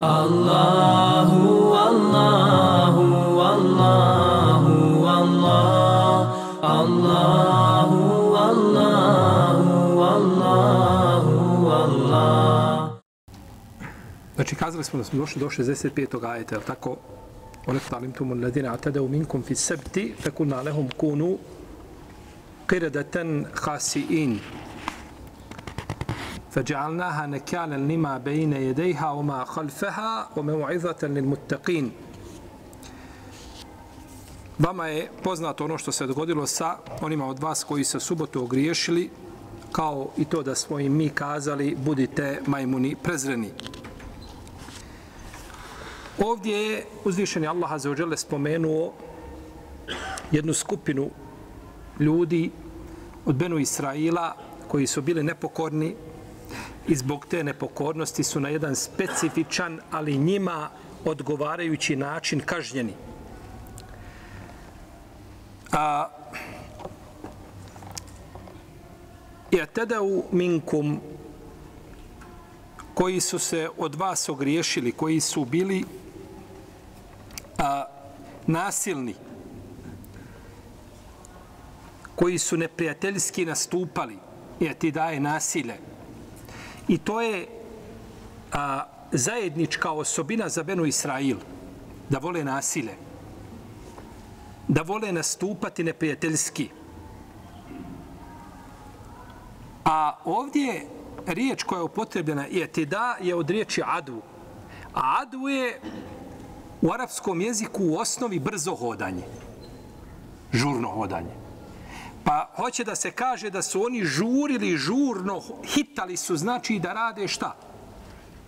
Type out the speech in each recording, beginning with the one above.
Allahu, Allahu, Allahu, Allah, Allahu, Allahu, Allahu, Allah. Znači, kazali smo da smo došli do 65. ajeta, je li tako? Ono Olek talim tumu ladina atadau minkum fi sebti, fekulna lehum kunu qiradatan khasi'in. فجعلناها نكالا لما بين يديها وما خلفها وموعظة للمتقين Vama je poznato ono što se dogodilo sa onima od vas koji se subotu ogriješili, kao i to da smo im mi kazali, budite majmuni prezreni. Ovdje je uzvišeni Allah za ođele spomenuo jednu skupinu ljudi od Benu Israila koji su bili nepokorni i zbog te nepokornosti su na jedan specifičan, ali njima odgovarajući način kažnjeni. A ja tada u minkum koji su se od vas ogriješili, koji su bili a, nasilni, koji su neprijateljski nastupali, jer ti daje nasilje, I to je a, zajednička osobina za Benu Israil, da vole nasile, da vole nastupati neprijateljski. A ovdje riječ koja je upotrebljena je ti je od riječi adu. A adu je u arapskom jeziku u osnovi brzo hodanje. Žurno hodanje. Pa hoće da se kaže da su oni žurili, žurno, hitali su, znači da rade šta?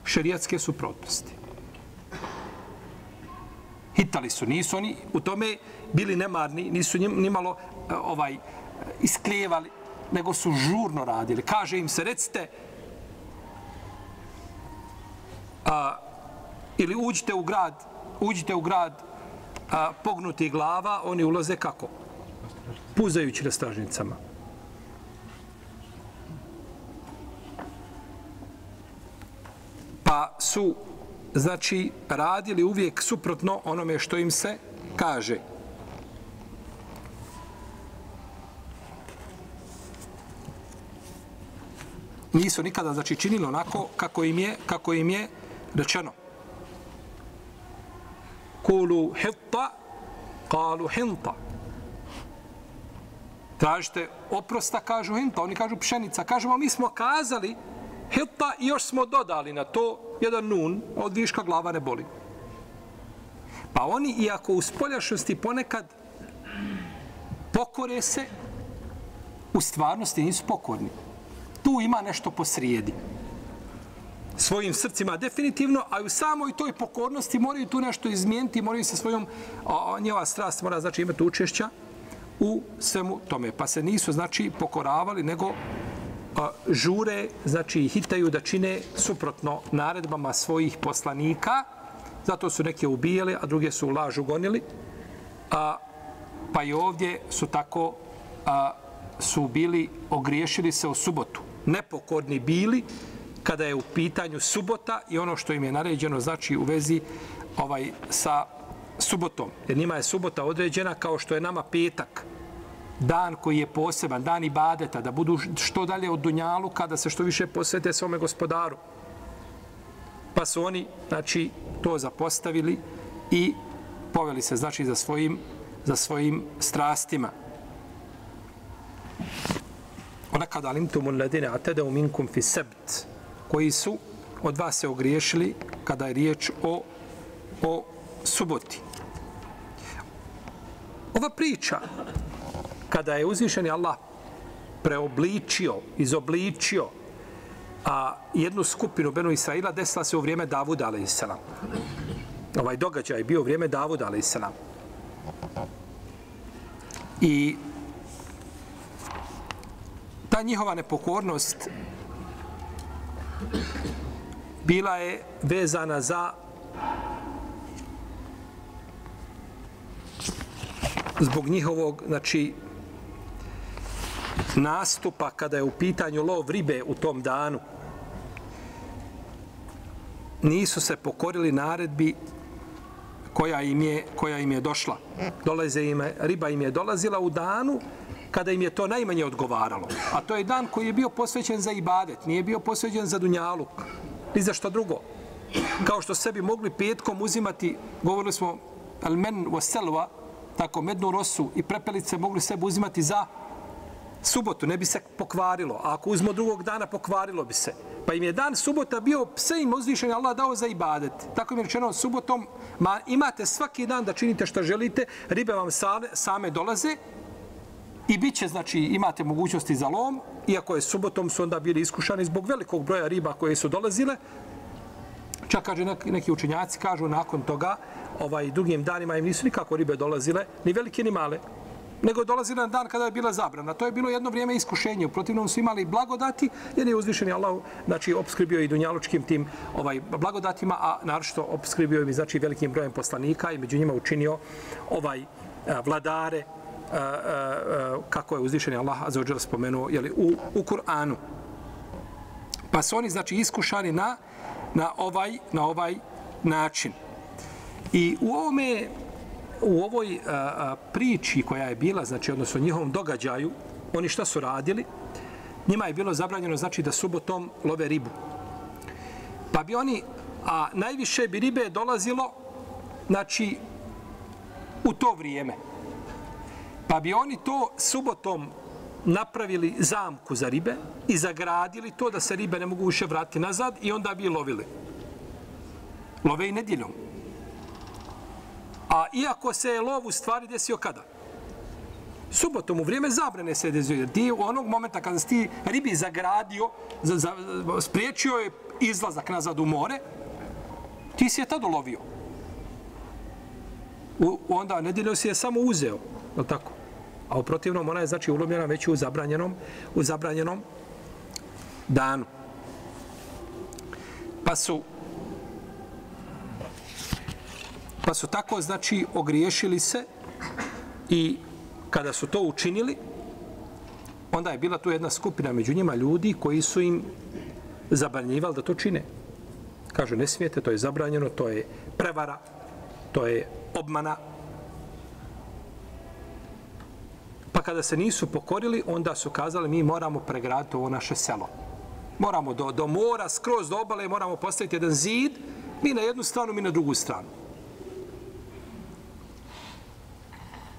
Šerijatske suprotnosti. Hitali su, nisu oni u tome bili nemarni, nisu nimalo e, ovaj, isklijevali, nego su žurno radili. Kaže im se, recite, a, ili uđite u grad, uđite u grad a, pognuti glava, oni ulaze kako? Puzajući na stražnicama. Pa su, znači, radili uvijek suprotno onome što im se kaže. Nisu nikada, znači, činili onako kako im je, kako im je rečeno. Kulu hitta, kalu hinta tražite oprosta, kažu hinta, pa oni kažu pšenica. Kažemo, mi smo kazali hinta i još smo dodali na to jedan nun, od viška glava ne boli. Pa oni, iako u spoljašnosti ponekad pokore se, u stvarnosti nisu pokorni. Tu ima nešto posrijedi. Svojim srcima definitivno, a u samoj toj pokornosti moraju tu nešto izmijeniti, moraju se svojom, njeva strast mora znači imati učešća, u svemu tome. Pa se nisu, znači, pokoravali, nego a, žure, znači, hitaju da čine suprotno naredbama svojih poslanika. Zato su neke ubijali, a druge su u lažu gonili. A, pa i ovdje su tako a, su bili, ogriješili se u subotu. Nepokorni bili kada je u pitanju subota i ono što im je naređeno, znači, u vezi ovaj sa subotom. Jer njima je subota određena kao što je nama petak. Dan koji je poseban, dan ibadeta, da budu što dalje od Dunjalu kada se što više posvete svome gospodaru. Pa su oni, znači, to zapostavili i poveli se, znači, za svojim, za svojim strastima. Ona kada alimtumun ladine atede u minkum fi sebt, koji su od vas se ogriješili kada je riječ o, o suboti. Ova priča, kada je uzvišeni Allah preobličio, izobličio a jednu skupinu Benu Israila desila se u vrijeme Davuda, a.s. Ovaj događaj je bio u vrijeme Davuda, a.s. I ta njihova nepokornost bila je vezana za zbog njihovog, znači, nastupa kada je u pitanju lov ribe u tom danu. nisu se pokorili naredbi koja im je, koja im je došla. Dolaze im, riba im je dolazila u danu kada im je to najmanje odgovaralo. A to je dan koji je bio posvećen za ibadet, nije bio posvećen za dunjaluk, ni za što drugo. Kao što sebi mogli petkom uzimati, govorili smo, al men wa selva, tako mednu rosu i prepelice mogli sebi uzimati za subotu, ne bi se pokvarilo. A ako uzmo drugog dana, pokvarilo bi se. Pa im je dan subota bio sve im uzvišen Allah dao za ibadet. Tako im je rečeno subotom, ma imate svaki dan da činite što želite, ribe vam same, same dolaze i bit će, znači, imate mogućnosti za lom, iako je subotom su onda bili iskušani zbog velikog broja riba koje su dolazile. Čak kaže neki, neki učenjaci kažu nakon toga, ovaj drugim danima im nisu nikako ribe dolazile, ni velike ni male nego dolazi na dan kada je bila zabrana. To je bilo jedno vrijeme iskušenje. U protivnom su imali blagodati, jer je uzvišeni Allah znači, obskrbio i dunjalučkim tim ovaj blagodatima, a naročito obskrbio i znači, velikim brojem poslanika i među njima učinio ovaj a, vladare, a, a, a, kako je uzvišeni Allah azzawajal spomenuo jeli, u, u Kur'anu. Pa su oni znači iskušani na, na, ovaj, na ovaj način. I u ovome u ovoj a, a, priči koja je bila, znači odnosno njihovom događaju, oni šta su radili? Njima je bilo zabranjeno znači da subotom love ribu. Pa bi oni, a najviše bi ribe dolazilo, znači, u to vrijeme. Pa bi oni to subotom napravili zamku za ribe i zagradili to da se ribe ne mogu više vratiti nazad i onda bi lovili. Love i nedjeljom. A iako se je lov u stvari desio kada? Subotom u vrijeme zabrane se desio. Ti u onog momenta kada si ti ribi zagradio, za, za, spriječio je izlazak nazad u more, ti si je tad lovio. U, onda nedjeljo si je samo uzeo, je tako? A u protivnom ona je znači ulovljena već u zabranjenom, u zabranjenom danu. Pa su Pa su tako, znači, ogriješili se i kada su to učinili, onda je bila tu jedna skupina među njima ljudi koji su im zabranjivali da to čine. Kažu, ne smijete, to je zabranjeno, to je prevara, to je obmana. Pa kada se nisu pokorili, onda su kazali, mi moramo pregraditi ovo naše selo. Moramo do, do mora, skroz do obale, moramo postaviti jedan zid, mi na jednu stranu, mi na drugu stranu.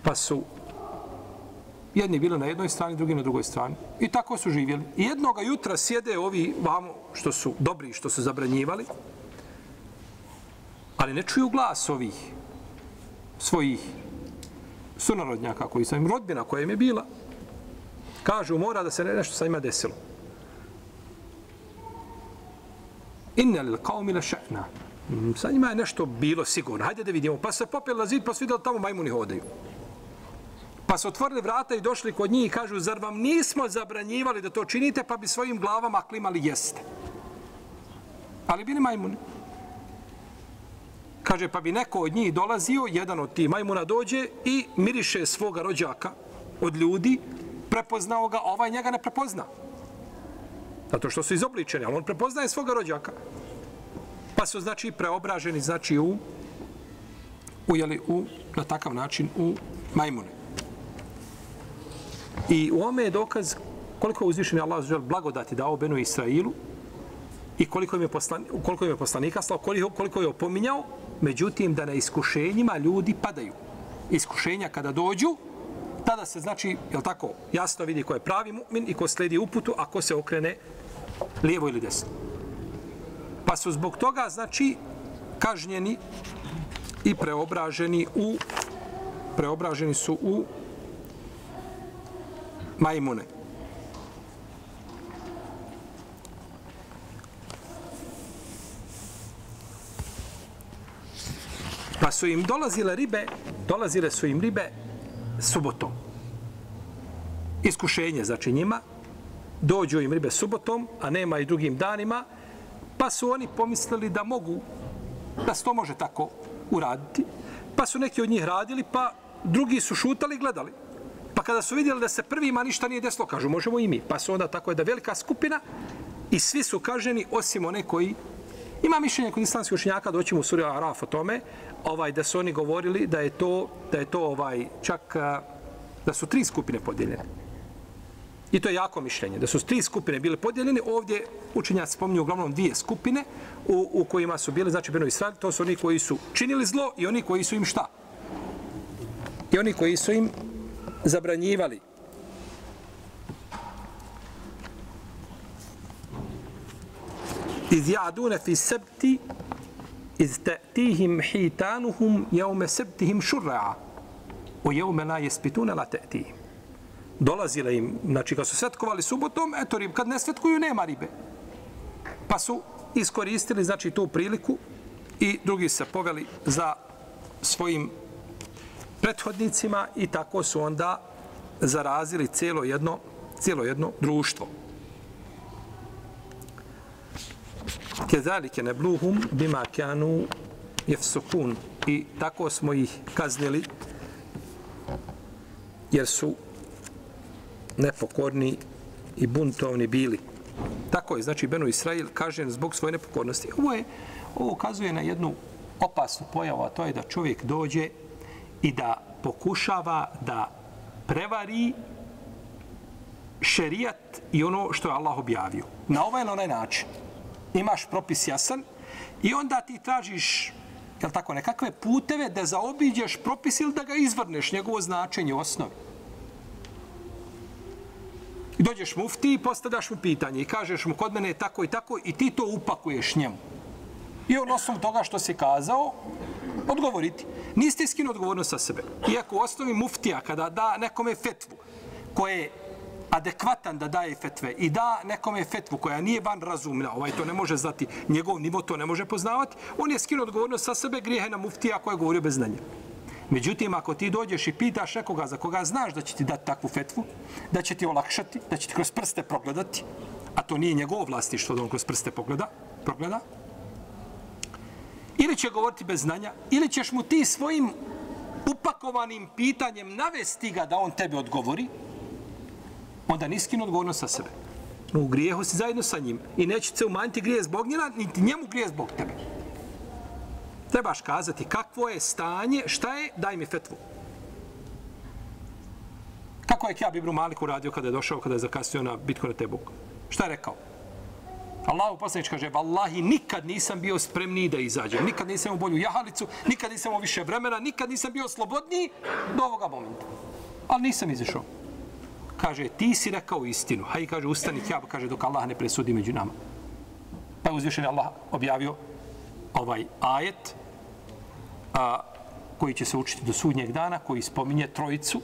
Pa su jedni bili na jednoj strani, drugi na drugoj strani. I tako su živjeli. I jednoga jutra sjede ovi vamo što su dobri, što su zabranjivali, ali ne čuju glas ovih svojih sunarodnjaka koji su im rodbina koja im je bila. Kažu, mora da se nešto sa njima desilo. Inna lil qaumi la sha'na. Mm, sa njima je nešto bilo sigurno. Hajde da vidimo. Pa se popeli na zid, pa su vidjeli tamo majmuni hodaju. Pa su otvorili vrata i došli kod njih i kažu, zar vam nismo zabranjivali da to činite, pa bi svojim glavama klimali jeste. Ali bili majmuni. Kaže, pa bi neko od njih dolazio, jedan od tih majmuna dođe i miriše svoga rođaka od ljudi, prepoznao ga, ovaj njega ne prepozna. Zato što su izobličeni, ali on prepoznaje svoga rođaka. Pa su, znači, preobraženi, znači, u, u, jeli, u na takav način, u majmune. I u ome je dokaz koliko je uzvišen Allah žel blagodati dao Benu Israilu i koliko im je, poslan, koliko im je poslanika slao, koliko, koliko je opominjao, međutim da na iskušenjima ljudi padaju. Iskušenja kada dođu, tada se znači, je tako, jasno vidi ko je pravi mu'min i ko sledi uputu, a ko se okrene lijevo ili desno. Pa su zbog toga, znači, kažnjeni i preobraženi u preobraženi su u majmune. Pa su im dolazile ribe, dolazile su im ribe subotom. Iskušenje znači njima, dođu im ribe subotom, a nema i drugim danima, pa su oni pomislili da mogu, da se to može tako uraditi. Pa su neki od njih radili, pa drugi su šutali i gledali. Pa kada su vidjeli da se prvima ništa nije desilo, kažu možemo i mi. Pa su onda tako je da velika skupina i svi su kaženi osim one koji Ima mišljenje kod islamskih učenjaka, doćemo mu suri Araf o tome, ovaj, da su oni govorili da je to, da je to ovaj, čak da su tri skupine podijeljene. I to je jako mišljenje, da su tri skupine bile podijeljene. Ovdje učenjaci spominju uglavnom dvije skupine u, u kojima su bili, znači Beno Israel, to su oni koji su činili zlo i oni koji su im šta? I oni koji su im zabranjivali. Iz jadune fi sebti iz ta'tihim hitanuhum jeume sebtihim šurra'a o jeume la jespitune la te'tihim. Dolazile im, znači kad su svetkovali subotom, eto rib, kad ne svetkuju, nema ribe. Pa su iskoristili, znači, tu priliku i drugi se poveli za svojim prethodnicima i tako su onda zarazili cijelo jedno, cijelo jedno društvo. Kezalike nebluhum bima kanu jefsukun. I tako smo ih kaznili jer su nepokorni i buntovni bili. Tako je, znači Benu Israil kažen zbog svoje nepokornosti. Ovo je, ovo ukazuje na jednu opasnu pojavu, a to je da čovjek dođe i da pokušava da prevari šerijat i ono što je Allah objavio. Na ovaj ili onaj način. Imaš propis jasan i onda ti tražiš jel tako, nekakve puteve da zaobiđeš propis ili da ga izvrneš, njegovo značenje u osnovi. I dođeš mufti i postavljaš mu pitanje i kažeš mu kod mene je tako i tako i ti to upakuješ njemu. I on osnovu toga što si kazao, odgovoriti. Niste skinu odgovornost sa sebe. Iako u osnovi muftija kada da nekome fetvu koje je adekvatan da daje fetve i da nekome fetvu koja nije van razumna, ovaj to ne može znati, njegov nivo to ne može poznavati, on je skinuo odgovornost sa sebe grijehe na muftija koja je govorio bez znanja. Međutim, ako ti dođeš i pitaš nekoga za koga znaš da će ti dati takvu fetvu, da će ti olakšati, da će ti kroz prste progledati, a to nije njegovo vlastištvo da on kroz prste pogleda, progleda, ili će govoriti bez znanja, ili ćeš mu ti svojim upakovanim pitanjem navesti ga da on tebe odgovori, onda niskin odgovornost sa sebe. U grijehu si zajedno sa njim i neće se umanjiti grije zbog njena, niti njemu grije zbog tebe. Trebaš kazati kakvo je stanje, šta je, daj mi fetvu. Kako je Kjab Ibru Malik uradio kada je došao, kada je zakasnio na bitku na Tebuk? Šta je rekao? Allahu poslanič kaže, vallahi, nikad nisam bio spremniji da izađem, nikad nisam imao bolju jahalicu, nikad nisam imao više vremena, nikad nisam bio slobodniji do ovoga momenta. Ali nisam izišao. Kaže, ti si rekao istinu. Hajde, kaže, ustani Kjab, kaže, dok Allah ne presudi među nama. Pa je uzvišen Allah objavio ovaj ajet a, koji će se učiti do sudnjeg dana, koji spominje trojicu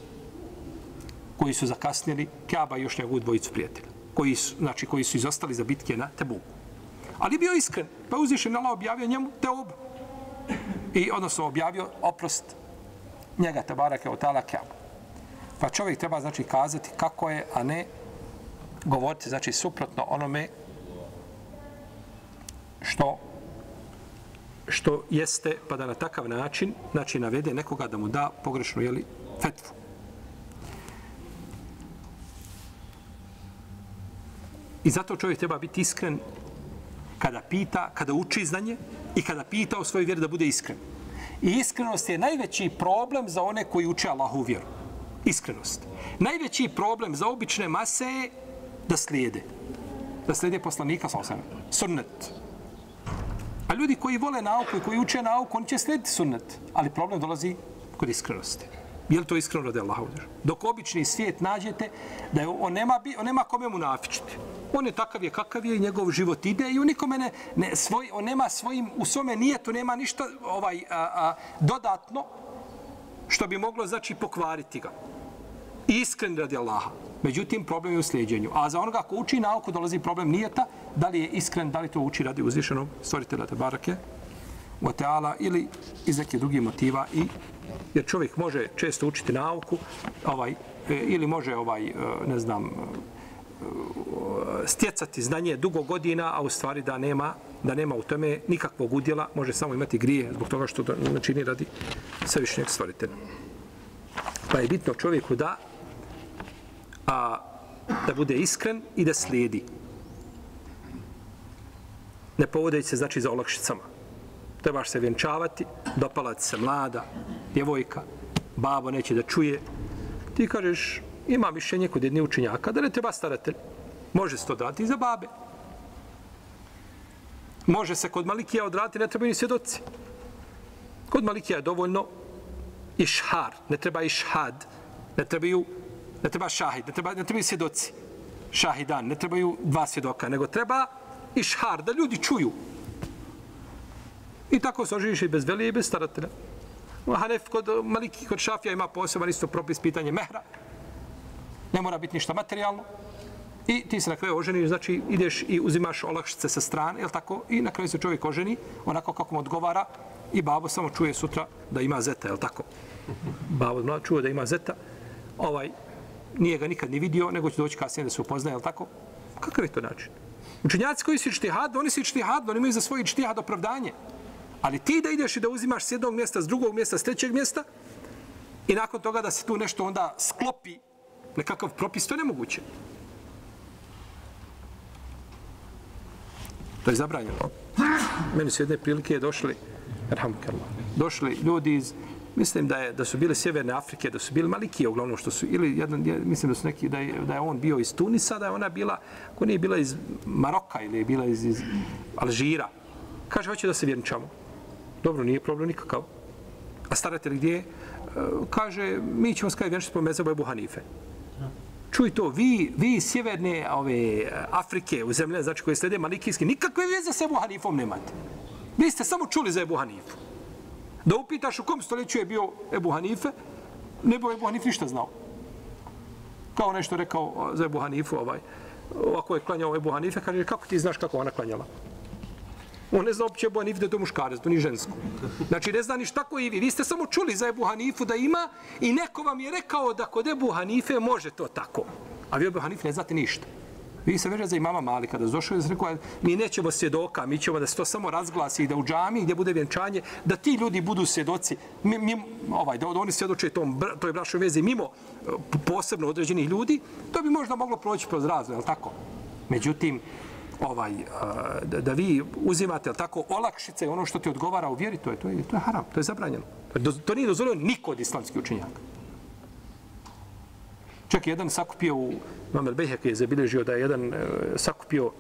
koji su zakasnili Kjaba i još njegovu dvojicu prijatelja koji su, znači, koji su izostali za bitke na Tebuku. Ali bio iskren, pa uzvišen Allah objavio njemu te. I odnosno objavio oprost njega, te barake od Kjabu. Pa čovjek treba znači kazati kako je, a ne govoriti znači suprotno onome što što jeste pa da na takav način znači navede nekoga da mu da pogrešnu jeli, fetvu. I zato čovjek treba biti iskren kada pita, kada uči znanje i kada pita o svojoj vjeri da bude iskren. I iskrenost je najveći problem za one koji uče Allahu vjeru. Iskrenost. Najveći problem za obične mase je da slijede. Da slijede poslanika sa osam. Sunnet. A ljudi koji vole nauku i koji uče nauku, oni će slijediti sunnet. Ali problem dolazi kod iskrenosti. Je li to iskreno radi Allah? Dok obični svijet nađete da je, on, nema, on nema kome mu nafičiti. On je takav je kakav je i njegov život ide i on nikome ne, ne svoj, on nema svojim, u svome nijetu nema ništa ovaj a, a, dodatno što bi moglo znači pokvariti ga. Iskren radi Allaha. Međutim, problem je u sljeđenju. A za onoga ko uči nauku dolazi problem nijeta, da li je iskren, da li to uči radi uzvišenog stvoritelja te barake, o ili iz nekih drugih motiva i jer čovjek može često učiti nauku ovaj e, ili može ovaj e, ne znam stjecati znanje dugo godina a u stvari da nema da nema u tome nikakvog udjela može samo imati grije zbog toga što ne čini radi svevišnjeg stvoritelja pa je bitno čovjeku da a, da bude iskren i da slijedi ne povodeći se znači za olakšicama. Trebaš se vjenčavati, dopala se mlada, djevojka, babo neće da čuje. Ti kažeš, ima mišljenje kod jedne učenjaka, da ne treba staratelj. Može se to dati i za babe. Može se kod Malikija odraditi, ne trebaju ni svjedoci. Kod Malikija je dovoljno išhar, ne treba išhad, ne trebaju, ne treba šahid, ne, treba, ne trebaju svjedoci. Šahidan, ne trebaju dva svjedoka, nego treba išhar, da ljudi čuju. I tako se oživiš i bez velije i bez staratelja. Hanef kod Maliki, kod Šafija ima poseban isto propis pitanje mehra. Ne mora biti ništa materijalno. I ti se na kraju oženiš, znači ideš i uzimaš olakšice sa strane, jel tako? I na kraju se čovjek oženi onako kako mu odgovara i babo samo čuje sutra da ima zeta, jel tako? Babo mlad čuje da ima zeta, ovaj, nije ga nikad ni vidio, nego će doći kasnije da se upoznaje, jel tako? Kakav je to način? Učenjaci koji su ištihad, oni su ištihad, oni imaju za svoj ištihad opravdanje. Ali ti da ideš i da uzimaš s jednog mjesta, s drugog mjesta, s trećeg mjesta i nakon toga da se tu nešto onda sklopi nekakav propis, to je nemoguće. To je zabranjeno. Meni su jedne prilike došli, rahmukallah, došli ljudi iz, mislim da je da su bile sjeverne Afrike, da su bili maliki uglavnom što su ili jedan mislim da su neki da je, da je on bio iz Tunisa, da je ona bila ko nije bila iz Maroka ili je bila iz, iz Alžira. Kaže hoće da se vjenčamo. Dobro, nije problem nikakav. A staratelj gdje je? Kaže, mi ćemo skaj vjenčati po mezabu Ebu Hanife. Čuj to, vi, vi sjeverne ove, Afrike, u zemlje, znači koje slede malikijski, nikakve veze sa Ebu Hanifom nemate. Vi ste samo čuli za Ebu Hanifu. Da upitaš u kom stoljeću je bio Ebu Hanife, ne bi Ebu Hanif ništa znao. Kao nešto rekao za Ebu Hanifu, ovaj, ovako je klanjao Ebu Hanife, kaže, kako ti znaš kako ona klanjala? On ne zna uopće Ebu Hanifu da je to muškarac, to ni žensko. Znači, ne zna ni šta ko i vi. Vi ste samo čuli za Ebu Hanifu da ima i neko vam je rekao da kod Ebu Hanife može to tako. A vi Ebu Hanife ne znate ništa. Vi se veže za imama Mali kada došao i rekao, mi nećemo svjedoka, mi ćemo da se to samo razglasi i da u džami gdje bude vjenčanje, da ti ljudi budu svjedoci, mi, mi, ovaj, da oni svjedoče tom, toj brašoj vezi mimo e, posebno određenih ljudi, to bi možda moglo proći kroz razvoj, je tako? Međutim, ovaj eh, da, da vi uzimate tako olakšice ono što ti odgovara u vjeri to je to je to je haram to je zabranjeno pa to, to nije dozvoljeno niko od islamskih učenjaka čak jedan sakupio u Mamel Bejhek je zabilježio da je jedan e, sakupio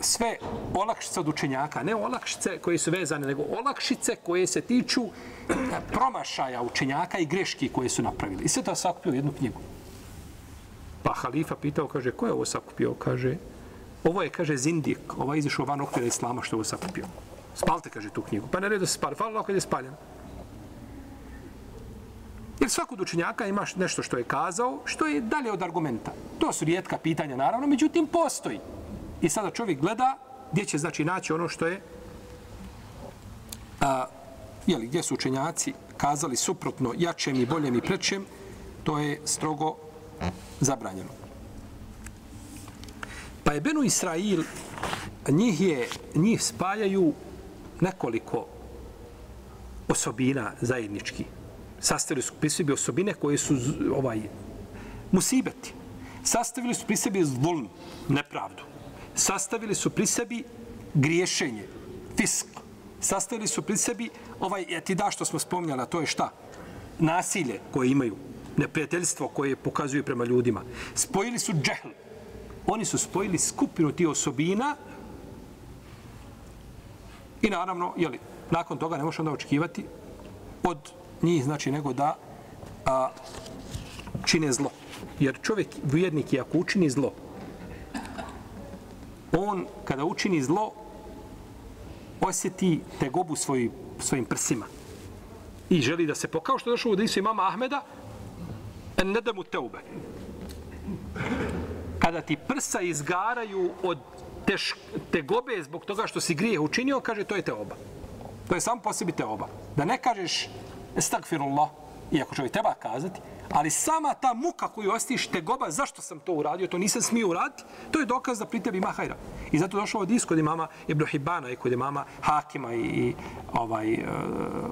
sve olakšice od učenjaka, ne olakšice koje su vezane, nego olakšice koje se tiču eh, promašaja učenjaka i greški koje su napravili. I sve to sakupio u jednu knjigu. Pa halifa pitao, kaže, ko je ovo sakupio? Kaže, Ovo je, kaže, zindik. Ovo je izišao van okvira islama što ovo sakupio. Spalte, kaže, tu knjigu. Pa naredio redu se spali. Hvala kad je spaljen. Jer svakod učenjaka imaš nešto što je kazao, što je dalje od argumenta. To su rijetka pitanja, naravno, međutim, postoji. I sada čovjek gleda gdje će, znači, naći ono što je a, jeli, gdje su učenjaci kazali suprotno jačem i boljem i prečem, to je strogo zabranjeno. Pa je Benu Israil, njih, je, njih spajaju nekoliko osobina zajednički. Sastavili su pri sebi osobine koje su ovaj musibeti. Sastavili su pri sebi zvuln, nepravdu. Sastavili su pri sebi griješenje, fisk. Sastavili su pri sebi, ovaj, etida što smo spomnjali, a to je šta? Nasilje koje imaju, neprijateljstvo koje pokazuju prema ljudima. Spojili su džehl, oni su spojili skupinu tih osobina i naravno, jeli, nakon toga ne možeš onda očekivati od njih, znači, nego da a, čine zlo. Jer čovjek, vjernik, je ako učini zlo, on, kada učini zlo, osjeti tegobu svoj, svojim prsima. I želi da se pokao što došlo u hadisu imama Ahmeda, en ne da mu teube kada ti prsa izgaraju od teš, tegobe zbog toga što si grijeh učinio, kaže to je teoba. To je samo po sebi teoba. Da ne kažeš estagfirullah, iako čovjek treba kazati, ali sama ta muka koju ostiš tegoba, zašto sam to uradio, to nisam smio uraditi, to je dokaz da pri tebi ima hajra. I zato došao od kod imama Ibn Hibana i kod imama Hakima i, i ovaj, e,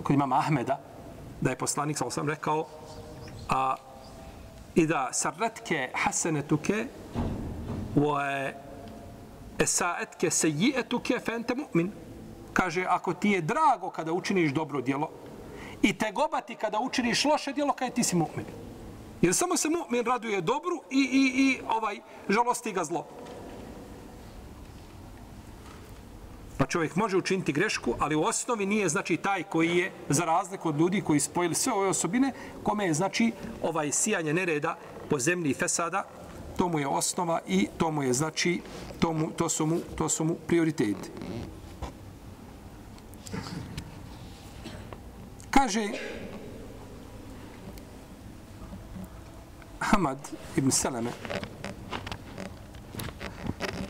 kod imama Ahmeda, da je poslanik, sam rekao, a i da sarretke hasenetuke wa Esaetke se fente mu'min. Kaže, ako ti je drago kada učiniš dobro djelo i te gobati kada učiniš loše djelo, kada ti si mu'min. Jer samo se mu'min raduje dobru i, i, i ovaj žalosti ga zlo. Pa čovjek može učiniti grešku, ali u osnovi nije znači taj koji je za razliku od ljudi koji spojili sve ove osobine, kome je znači ovaj sijanje nereda po zemlji i fesada, to mu je osnova i to mu je znači to, mu, to, su, mu, to su mu prioriteti. Kaže Hamad ibn Seleme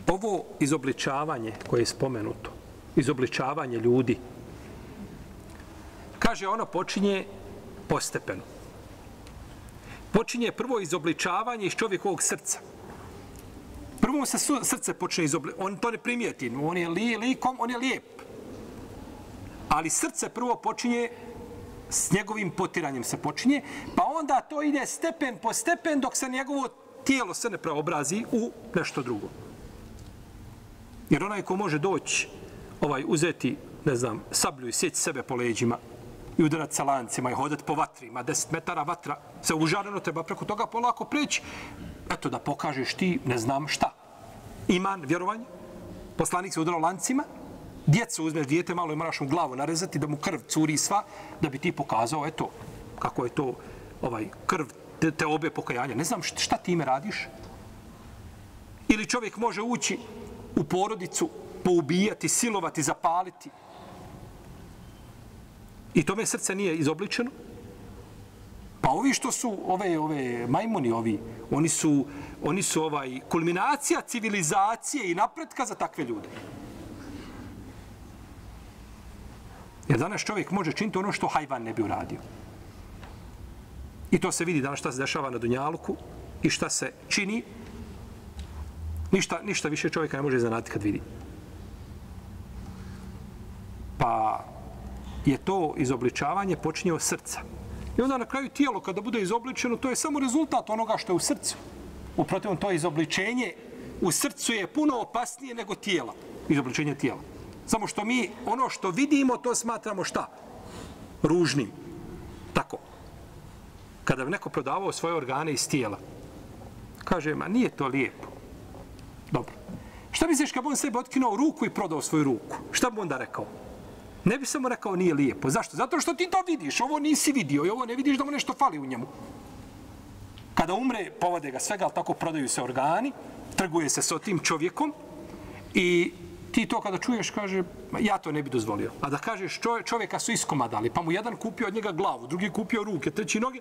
ovo izobličavanje koje je spomenuto izobličavanje ljudi. Kaže ono počinje postepeno. Počinje prvo izobličavanje iz čovjekovog srca. Prvo mu se srce počne izobličavanje on to ne primijeti on je li, likom, on je lijep. Ali srce prvo počinje s njegovim potiranjem se počinje, pa onda to ide stepen po stepen dok se njegovo tijelo se ne preobrazi u nešto drugo. Jer onaj ko može doći, ovaj, uzeti, ne znam, sablju i sjeći sebe po leđima i udarat sa lancima i hodat po vatri, ima deset metara vatra, se užareno treba preko toga polako prići, eto da pokažeš ti, ne znam šta. Iman, vjerovanje, poslanik se udarao lancima, djecu uzmeš dijete malo i moraš mu glavu narezati da mu krv curi sva da bi ti pokazao eto kako je to ovaj krv te, te obe pokajanja. Ne znam šta, šta ti ime radiš. Ili čovjek može ući u porodicu poubijati, silovati, zapaliti i tome srce nije izobličeno pa ovi što su ove ove majmuni ovi oni su oni su ovaj kulminacija civilizacije i napretka za takve ljude Jer danas čovjek može činiti ono što hajvan ne bi uradio. I to se vidi danas šta se dešava na Dunjaluku i šta se čini. Ništa, ništa više čovjeka ne može zanati kad vidi. Pa je to izobličavanje počinje od srca. I onda na kraju tijelo kada bude izobličeno, to je samo rezultat onoga što je u srcu. Uprotivno, to izobličenje u srcu je puno opasnije nego tijela. Izobličenje tijela. Samo što mi ono što vidimo, to smatramo šta? Ružnim. Tako. Kada bi neko prodavao svoje organe iz tijela, kaže, ma nije to lijepo. Dobro. Šta misliš kad bi on sebi otkinuo ruku i prodao svoju ruku? Šta bi onda rekao? Ne bi samo rekao nije lijepo. Zašto? Zato što ti to vidiš. Ovo nisi vidio i ovo ne vidiš da mu nešto fali u njemu. Kada umre, povode ga svega, ali tako prodaju se organi, trguje se sa tim čovjekom i ti to kada čuješ, kaže, ja to ne bi dozvolio. A da kažeš, čovjeka su iskomadali, pa mu jedan kupio od njega glavu, drugi kupio ruke, treći noge,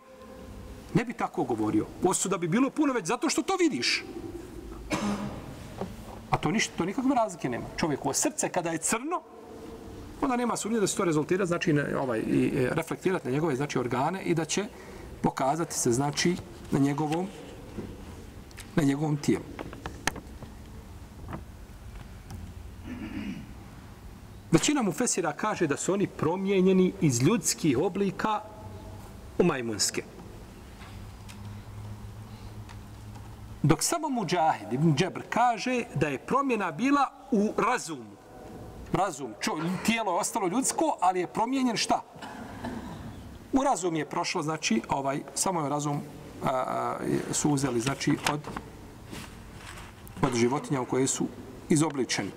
ne bi tako govorio. Osuda bi bilo puno već zato što to vidiš. A to ništa, to nikakve razlike nema. Čovjek srce kada je crno, onda nema sumnje da se to rezultira, znači ne, ovaj, i, e, reflektirati na njegove znači, organe i da će pokazati se znači na njegovom na njegovom tijelu. Većina mu Fesira kaže da su oni promijenjeni iz ljudskih oblika u majmunske. Dok samo Mujahid ibn Džebr kaže da je promjena bila u razumu. Razum, čo, tijelo je ostalo ljudsko, ali je promijenjen šta? U razum je prošlo, znači, ovaj, samo je razum a, a, su uzeli, znači, od, od životinja u koje su izobličeni.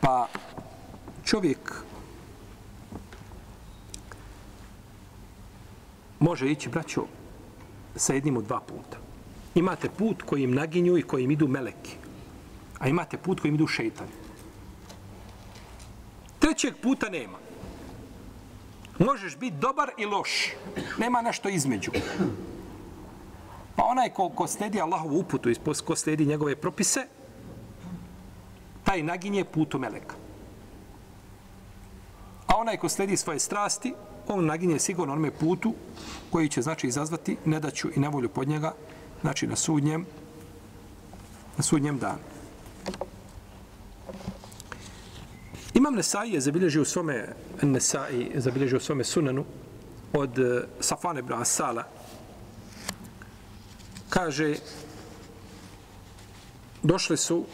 Pa čovjek može ići, braćo, sa jednim od dva puta. Imate put kojim naginju i kojim idu meleki. A imate put kojim idu šeitani. Trećeg puta nema. Možeš biti dobar i loš. Nema nešto između. Pa onaj ko, ko sledi Allahovu uputu i ko sledi njegove propise, taj naginje putu meleka. A onaj ko sledi svoje strasti, on naginje sigurno onome putu koji će znači izazvati nedaću i nevolju pod njega, znači na sudnjem, na sudnjem danu. Imam Nesai je zabilježio svome Nesai zabilježio svome sunanu od eh, Safan ibn Asala kaže, došli su,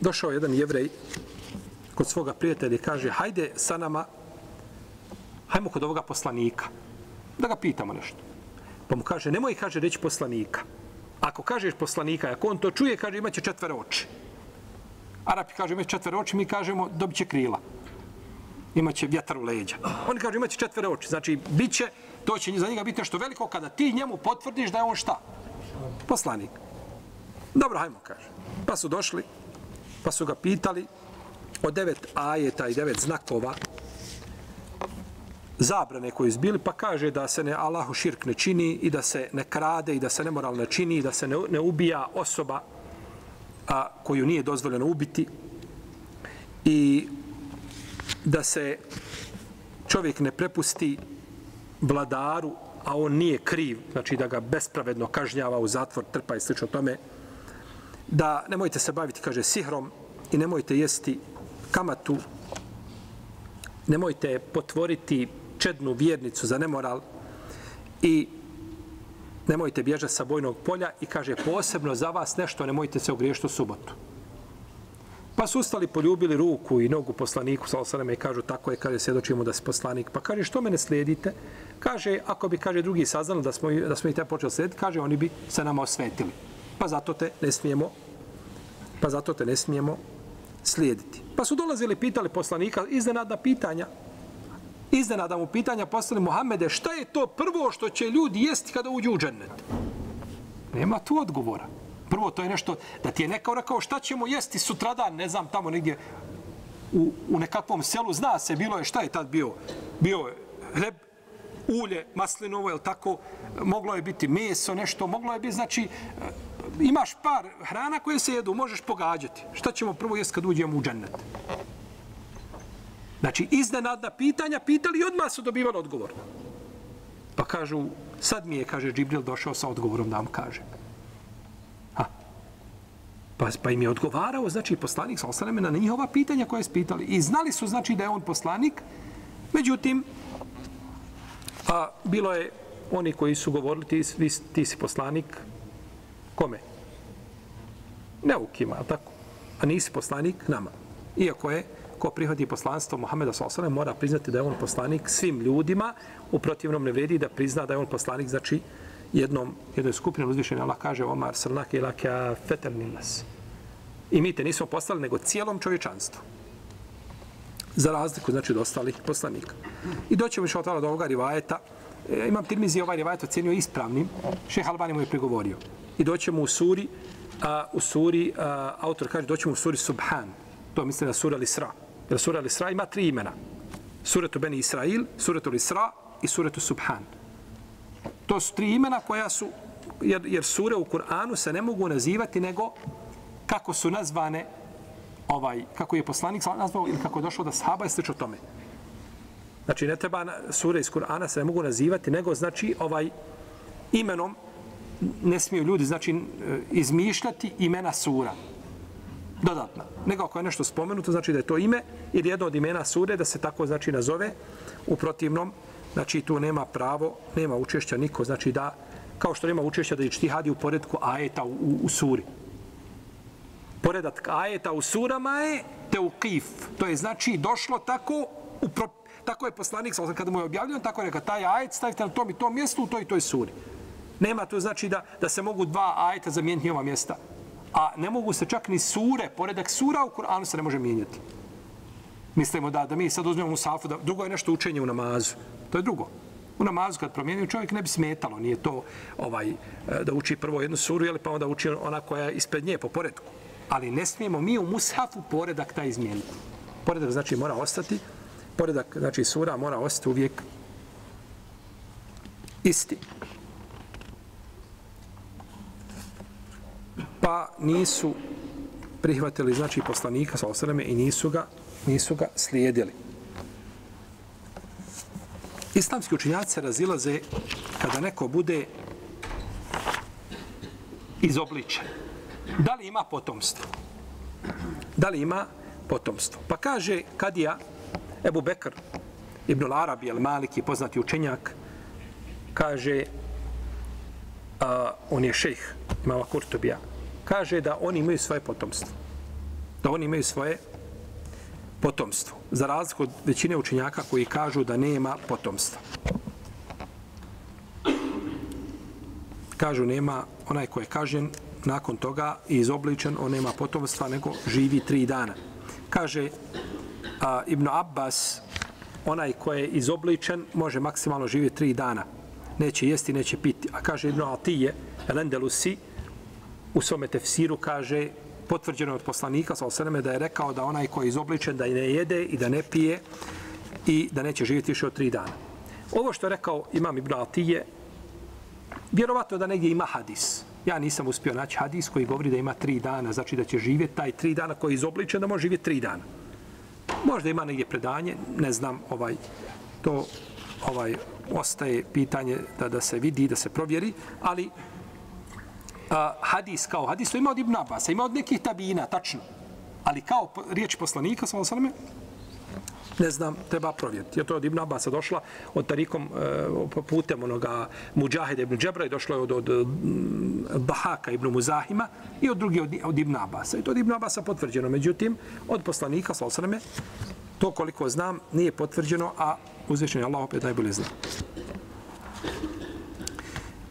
došao jedan jevrej kod svoga prijatelja i kaže, hajde sa nama, hajmo kod ovoga poslanika, da ga pitamo nešto. Pa mu kaže, nemoj, kaže, reći poslanika. Ako kažeš poslanika, ako on to čuje, kaže, imaće četvere oči. Arapi kažu imaće četvere oči, mi kažemo, dobit će krila. Imaće vjetar u leđa. Oni kažu imaće četvere oči. Znači, bit će, to će za njega biti nešto veliko kada ti njemu potvrdiš da je on šta? Poslanik. Dobro, hajmo, kaže. Pa su došli, pa su ga pitali o devet ajeta i devet znakova zabrane koje izbili, pa kaže da se ne Allahu širk ne čini i da se ne krade i da se nemoral ne čini i da se ne, ne ubija osoba a, koju nije dozvoljeno ubiti. I da se čovjek ne prepusti vladaru, a on nije kriv, znači da ga bespravedno kažnjava u zatvor, trpa i slično tome, da nemojte se baviti, kaže, sihrom i nemojte jesti kamatu, nemojte potvoriti čednu vjernicu za nemoral i nemojte bježati sa bojnog polja i kaže posebno za vas nešto, nemojte se ogriješiti u subotu. Pa su ustali, poljubili ruku i nogu poslaniku, sa osaname, i kažu, tako je, kaže, svjedočimo da si poslanik. Pa kaže, što mene slijedite? Kaže, ako bi, kaže, drugi saznali da smo, da smo i te počeli slijediti, kaže, oni bi se nama osvetili. Pa zato te ne smijemo, pa zato te ne smijemo slijediti. Pa su dolazili, pitali poslanika, iznenadna pitanja, iznenada mu pitanja poslali Muhammede, šta je to prvo što će ljudi jesti kada uđu u džennet? Nema tu odgovora. Prvo, to je nešto, da ti je nekao rekao šta ćemo jesti sutradan, ne znam, tamo negdje u, u nekakvom selu, zna se, bilo je, šta je tad bio? Bio je hleb, ulje, maslinovo, je tako? Moglo je biti meso, nešto, moglo je biti, znači, e, imaš par hrana koje se jedu, možeš pogađati. Šta ćemo prvo jesti kad uđemo u džennet? Znači, iznenadna pitanja, pitali i odmah su dobivali odgovor. Pa kažu, sad mi je, kaže Džibril, došao sa odgovorom da vam kaže. Ha. Pa, pa im je odgovarao, znači, poslanik, sa osaneme, na njihova pitanja koje su pitali. I znali su, znači, da je on poslanik. Međutim, a, bilo je oni koji su govorili, ti, ti, ti si poslanik, kome? Neukima, tako? A nisi poslanik nama. Iako je ko prihvati poslanstvo Muhameda s.a.v. mora priznati da je on poslanik svim ljudima, u protivnom ne vredi da prizna da je on poslanik, znači jednom, jednoj skupini uzvišenja Allah kaže Omar srnake ila kja feterninas. I mi te nismo poslali, nego cijelom čovječanstvu. Za razliku, znači, od ostalih poslanika. I doćemo više od do ovoga rivajeta. E, imam tirmizi ovaj rivajet ocjenio ispravnim. Šeh Albani mu je prigovorio. I doćemo u suri, a, u suri, a, autor kaže, doćemo u suri Subhan. To mislim na sura Al-Isra. Jer sura Al-Isra ima tri imena. Suretu Beni Israil, suretu Al-Isra i suretu Subhan. To su tri imena koja su, jer, jer sure u Kur'anu se ne mogu nazivati nego kako su nazvane ovaj, kako je poslanik nazvao ili kako je došlo da sahaba je slično tome. Znači, ne treba sure iz Kur'ana se ne mogu nazivati, nego znači ovaj imenom ne smiju ljudi znači e, izmišljati imena sura dodatna. Nego ako je nešto spomenuto, znači da je to ime ili jedno od imena sure, da se tako znači nazove u protivnom, znači tu nema pravo, nema učešća niko, znači da, kao što nema učešća da je čtihadi u poredku ajeta u, u, u suri. Poredak ajeta u surama je teukif. To je znači došlo tako u pro, tako je poslanik, kada mu je objavljeno, tako je rekao, taj ajet stavite na tom i tom mjestu u toj i toj suri. Nema to znači da, da se mogu dva ajeta zamijeniti ova mjesta a ne mogu se čak ni sure, poredak sura u Kur'anu se ne može mijenjati. Mislimo da, da mi sad uzmemo Musafu, da drugo je nešto učenje u namazu. To je drugo. U namazu kad promijenio čovjek ne bi smetalo, nije to ovaj da uči prvo jednu suru, jeli, pa onda uči ona koja je ispred nje po poredku. Ali ne smijemo mi u mushafu poredak taj izmijeniti. Poredak znači mora ostati, poredak znači sura mora ostati uvijek isti. Pa nisu prihvatili znači poslanika sa osreme i nisu ga, nisu ga slijedili. Islamski učinjaci se razilaze kada neko bude izobličen. Da li ima potomstvo? Da li ima potomstvo? Pa kaže Kadija Ebu Bekr ibn Arabi El Maliki, poznati učenjak, kaže a, on je šejh, imama Kurtobija, kaže da oni imaju svoje potomstvo. Da oni imaju svoje potomstvo. Za razliku od većine učenjaka koji kažu da nema potomstva. Kažu nema onaj ko je kažen nakon toga i izobličen, on nema potomstva, nego živi tri dana. Kaže a, Ibn Abbas, onaj ko je izobličen, može maksimalno živjeti tri dana. Neće jesti, neće piti. A kaže Ibn Atije, Elendelusi, u svome tefsiru kaže, potvrđeno od poslanika, sa osaneme, da je rekao da onaj koji je izobličen, da ne jede i da ne pije i da neće živjeti više od tri dana. Ovo što je rekao Imam Ibn Atije, vjerovato da negdje ima hadis. Ja nisam uspio naći hadis koji govori da ima tri dana, znači da će živjeti taj tri dana koji je izobličen, da može živjeti tri dana. Možda ima negdje predanje, ne znam, ovaj, to ovaj ostaje pitanje da da se vidi, da se provjeri, ali a, hadis kao hadis, to ima od Ibn Abbas, ima od nekih tabina, tačno. Ali kao riječ poslanika, sa vam ne znam, treba provjeriti. Je to od Ibn Abasa došla od tarikom e, putem onoga Mujahida ibn Džebra i došlo je od, od, od Bahaka ibn Muzahima i od drugi od, od Ibn Abasa. I to od Ibn Abasa potvrđeno. Međutim, od poslanika, sa osreme, to koliko znam, nije potvrđeno, a uzvišen je Allah opet najbolje zna.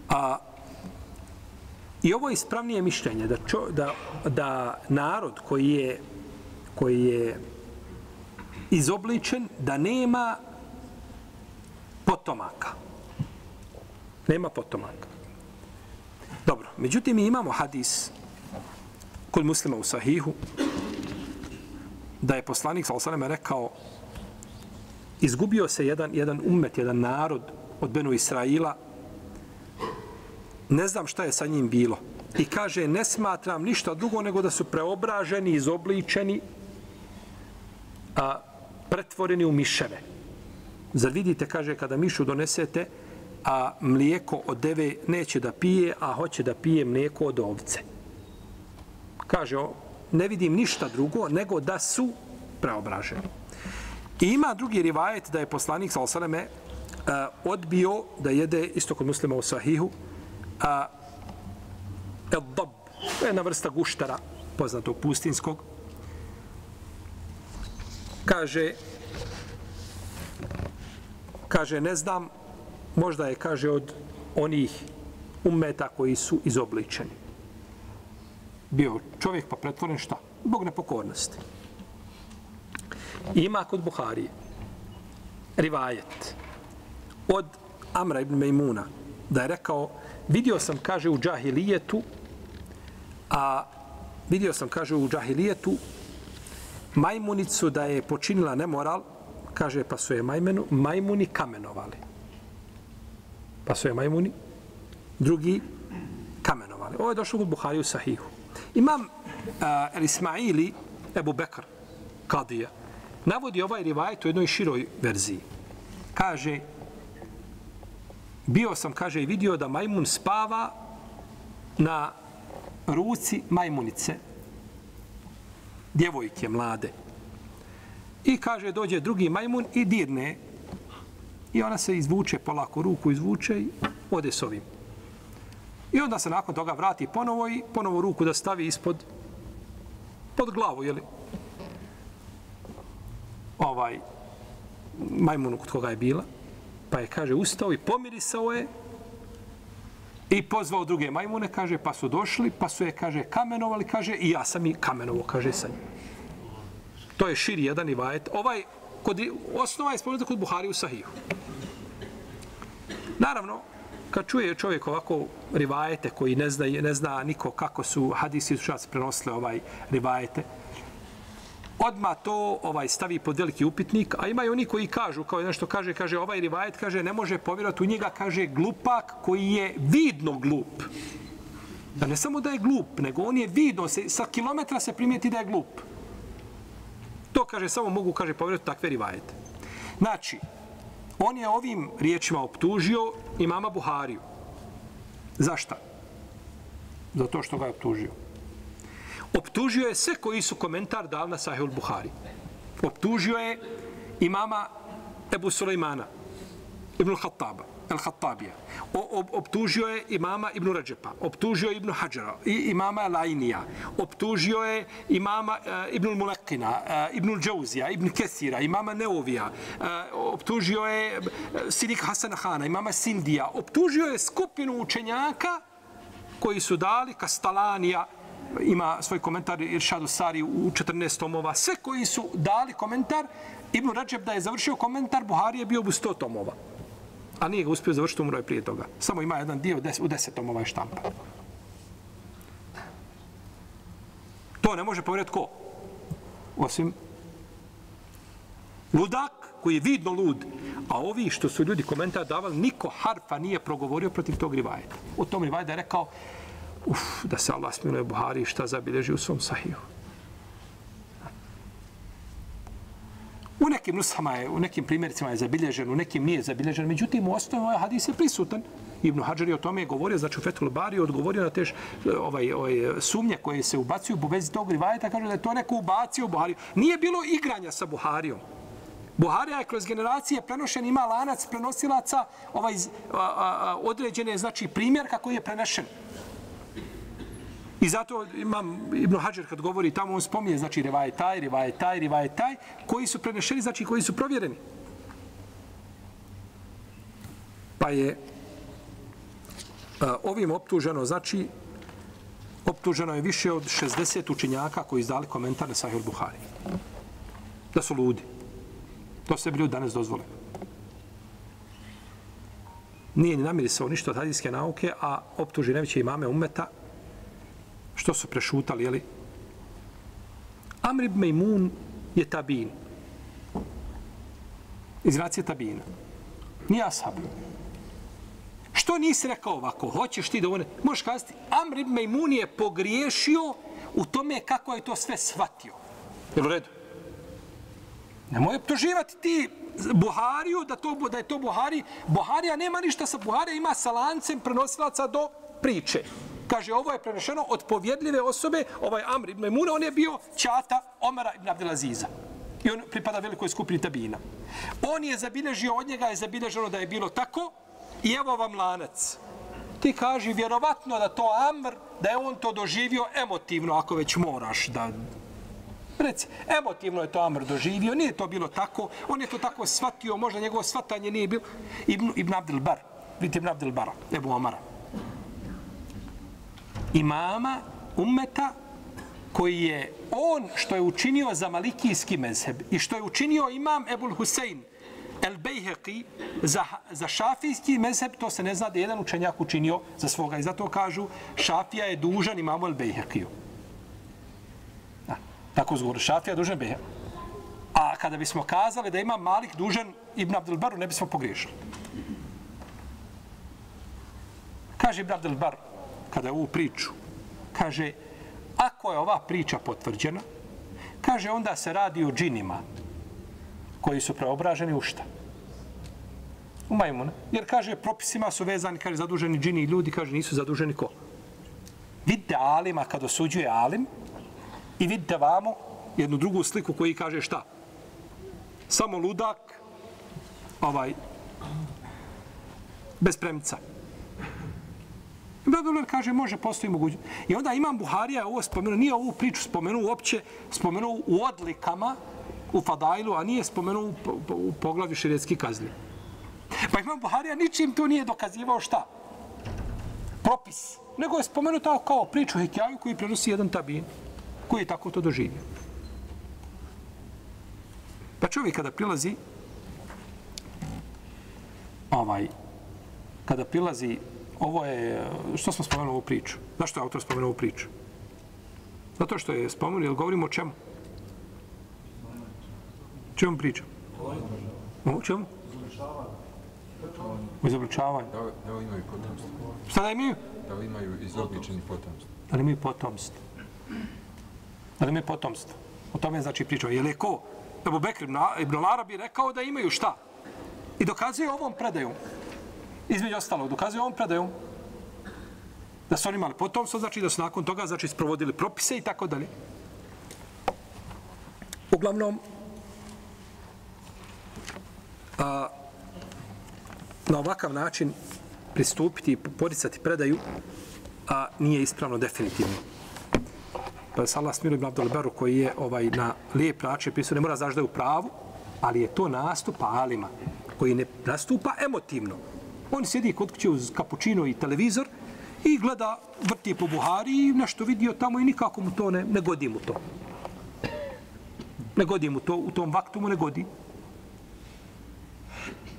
A, I ovo je ispravnije mišljenje da, čo, da, da narod koji je, koji je izobličen da nema potomaka. Nema potomaka. Dobro, međutim mi imamo hadis kod muslima u sahihu da je poslanik sa osaleme rekao izgubio se jedan, jedan umet, jedan narod od Benu Israila ne znam šta je sa njim bilo. I kaže, ne smatram ništa drugo nego da su preobraženi, izobličeni, a, pretvoreni u miševe. Zar vidite, kaže, kada mišu donesete, a mlijeko od deve neće da pije, a hoće da pije mlijeko od ovce. Kaže, ne vidim ništa drugo nego da su preobraženi. I ima drugi rivajet da je poslanik sal osaleme odbio da jede isto kod muslima u sahihu a, el dob, to je jedna vrsta guštara poznatog pustinskog, kaže kaže ne znam možda je kaže od onih umeta koji su izobličeni bio čovjek pa pretvoren šta? Bog nepokornosti. Ima kod Buharije rivajet od Amra ibn Mejmuna da je rekao vidio sam kaže u džahilijetu a vidio sam kaže u džahilijetu majmunicu da je počinila nemoral, kaže pa su je majmenu, majmuni kamenovali. Pa su je majmuni drugi kamenovali. Ovo je došlo kod Buhari u Sahihu. Imam uh, El Ismaili, Ebu Bekr, Kadija, navodi ovaj rivajet u jednoj široj verziji. Kaže, bio sam, kaže, i vidio da majmun spava na ruci majmunice, djevojke mlade. I kaže, dođe drugi majmun i dirne. I ona se izvuče polako, ruku izvuče i ode s ovim. I onda se nakon toga vrati ponovo i ponovo ruku da stavi ispod pod glavu, jeli? Ovaj majmun kod koga je bila. Pa je, kaže, ustao i pomirisao je I pozvao druge majmune, kaže, pa su došli, pa su je, kaže, kamenovali, kaže, i ja sam i kamenovo, kaže, sa njim. To je širi jedan ivajet. Ovaj, kod, osnova je spomenuta kod Buhari u Sahiju. Naravno, kad čuje čovjek ovako rivajete koji ne zna, ne zna niko kako su hadisi učac prenosile ovaj rivajete, odma to ovaj stavi pod veliki upitnik, a ima i oni koji kažu, kao nešto kaže, kaže ovaj rivajet, kaže ne može povjerovati u njega, kaže glupak koji je vidno glup. Da ne samo da je glup, nego on je vidno, se, sa kilometra se primijeti da je glup. To kaže, samo mogu, kaže, povjerovati takve rivajete. Znači, on je ovim riječima optužio imama Buhariju. Zašta? Zato što ga je optužio optužio je sve koji su komentar dal na Sahihul Buhari. Optužio je imama Ebu Sulejmana, Ibn Khattaba. El-Hattabija. Optužio je imama Ibn Rađepa, optužio je Ibn Hadžara, i imama Lajnija, optužio je imama eh, uh, Ibn Mulekina, uh, eh, Ibn Džauzija, Ibn Kesira, imama Neovija, uh, optužio je Sidik Hasana Hana, imama Sindija, optužio je skupinu učenjaka koji su dali Kastalanija, ima svoj komentar Iršadu Sari u 14 tomova, sve koji su dali komentar, Ibn Rađeb da je završio komentar, Buhari je bio u 100 tomova a nije ga uspio završiti, umro je prije toga. Samo ima jedan dio u 10 tomova je štampa. To ne može povjeriti ko? Osim ludak koji je vidno lud. A ovi što su ljudi komentar davali, niko harfa nije progovorio protiv tog rivajeta. U tom rivajeta je rekao, uf, da se Allah smiluje Buhari šta zabilježi u svom sahihu. U nekim nushama je, u nekim primjericima je zabilježen, u nekim nije zabilježen. Međutim, u osnovu ovaj hadis je prisutan. Ibn Hajar je o tome govorio, znači u Fethul Bari odgovorio na tež ovaj, ovaj, sumnje koje se ubacuju u vezi tog rivajeta, kaže da je to neko ubacio u Buhariju. Nije bilo igranja sa Buharijom. Buharija je kroz generacije prenošen, ima lanac prenosilaca ovaj, a, a, a, određene, znači primjer kako je prenešen. I zato imam Ibn Hajar kad govori tamo, on spominje, znači, rivaje taj, rivaje taj, rivaje taj, koji su prenešeni, znači, koji su provjereni. Pa je a, ovim optuženo, znači, optuženo je više od 60 učinjaka koji izdali komentar na Sahih Buhari. Da su ludi. To se bi ljudi danas dozvole. Nije ni namirisao ništa od hadijske nauke, a optuži najveće imame umeta, što su prešutali, jeli? Amr ibn Mejmun je tabin. Iz nacije tabina. Nije ashab. Što nisi rekao ovako? Hoćeš ti da one... Možeš kazati, Amr ibn Mejmun je pogriješio u tome kako je to sve shvatio. Je u redu? Nemoj optuživati ti Buhariju da, to, da je to Buhari. Buharija nema ništa sa Buharija, ima sa lancem prenosilaca do priče. Kaže, ovo je prenešeno od povjedljive osobe, ovaj Amr ibn Muna, on je bio čata Omara ibn Abdelaziza. I on pripada velikoj skupini tabina. On je zabilježio, od njega je zabilježeno da je bilo tako, i evo vam lanac. Ti kaži, vjerovatno da to Amr, da je on to doživio emotivno, ako već moraš da... Reci, emotivno je to Amr doživio, nije to bilo tako, on je to tako shvatio, možda njegovo shvatanje nije bilo. Ibn, Ibn Abdel Bar, vidite Ibn Abdel Bara, Ebu Omara imama ummeta koji je on što je učinio za malikijski mezheb i što je učinio imam Ebul Husein El Bejheqi za, za šafijski mezheb, to se ne zna da je jedan učenjak učinio za svoga. I zato kažu, šafija je dužan imamu El Bejheqiju. Tako zgovor, šafija je dužan Bejheqiju. A kada bismo kazali da ima Malik dužan Ibn Abdelbaru, ne bismo pogriješili. Kaže Ibn Abdelbaru, kada je ovu priču, kaže, ako je ova priča potvrđena, kaže, onda se radi o džinima koji su preobraženi u šta? U majmuna. Jer, kaže, propisima su vezani, kaže, zaduženi džini i ljudi, kaže, nisu zaduženi ko? Vidite alima kad osuđuje alim i vidite vamo jednu drugu sliku koji kaže šta? Samo ludak, ovaj, bez premica. Ibn kaže, može, postoji mogućnost. I onda imam Buharija ovo spomenuo, nije ovu priču spomenuo uopće, spomenuo u odlikama, u Fadailu, a nije spomenuo u, u, u poglavlju širetski kazni. Pa imam Buharija ničim tu nije dokazivao šta? Propis. Nego je spomenuo kao priču Hekjaju koji prenosi jedan tabin, koji je tako to doživio. Pa čovjek kada prilazi ovaj, kada prilazi ovo je, što smo spomenuli ovu priču? Zašto je autor spomenuo ovu priču? Zato što je spomenuo, jel govorimo o čemu? Čemu priča? O čemu? O izobličavanju. Da, da li imaju potomstvo? Šta da imaju? Da li imaju izobličeni potomstvo? Da li imaju potomstvo? Da li imaju potomstvo? O tome znači pričao. Je li ko? Ebu Bekr ibn Larabi rekao da imaju šta? I dokazuje ovom predajom. Između ostalog, dokazuje ovom predajom da su oni imali potomstvo, znači da su nakon toga znači sprovodili propise i tako dalje. Uglavnom, a, na ovakav način pristupiti i poricati predaju, a nije ispravno definitivno. Pa je Salah smiru ibn Abdul koji je ovaj na lijep način pisao, ne mora znaš da je u pravu, ali je to nastup alima koji ne nastupa emotivno. On sjedi kod kuće uz kapućino i televizor i gleda, vrti po Buhari i nešto vidio tamo i nikako mu to ne, ne godi mu to. Ne godi mu to, u tom vaktu mu ne godi.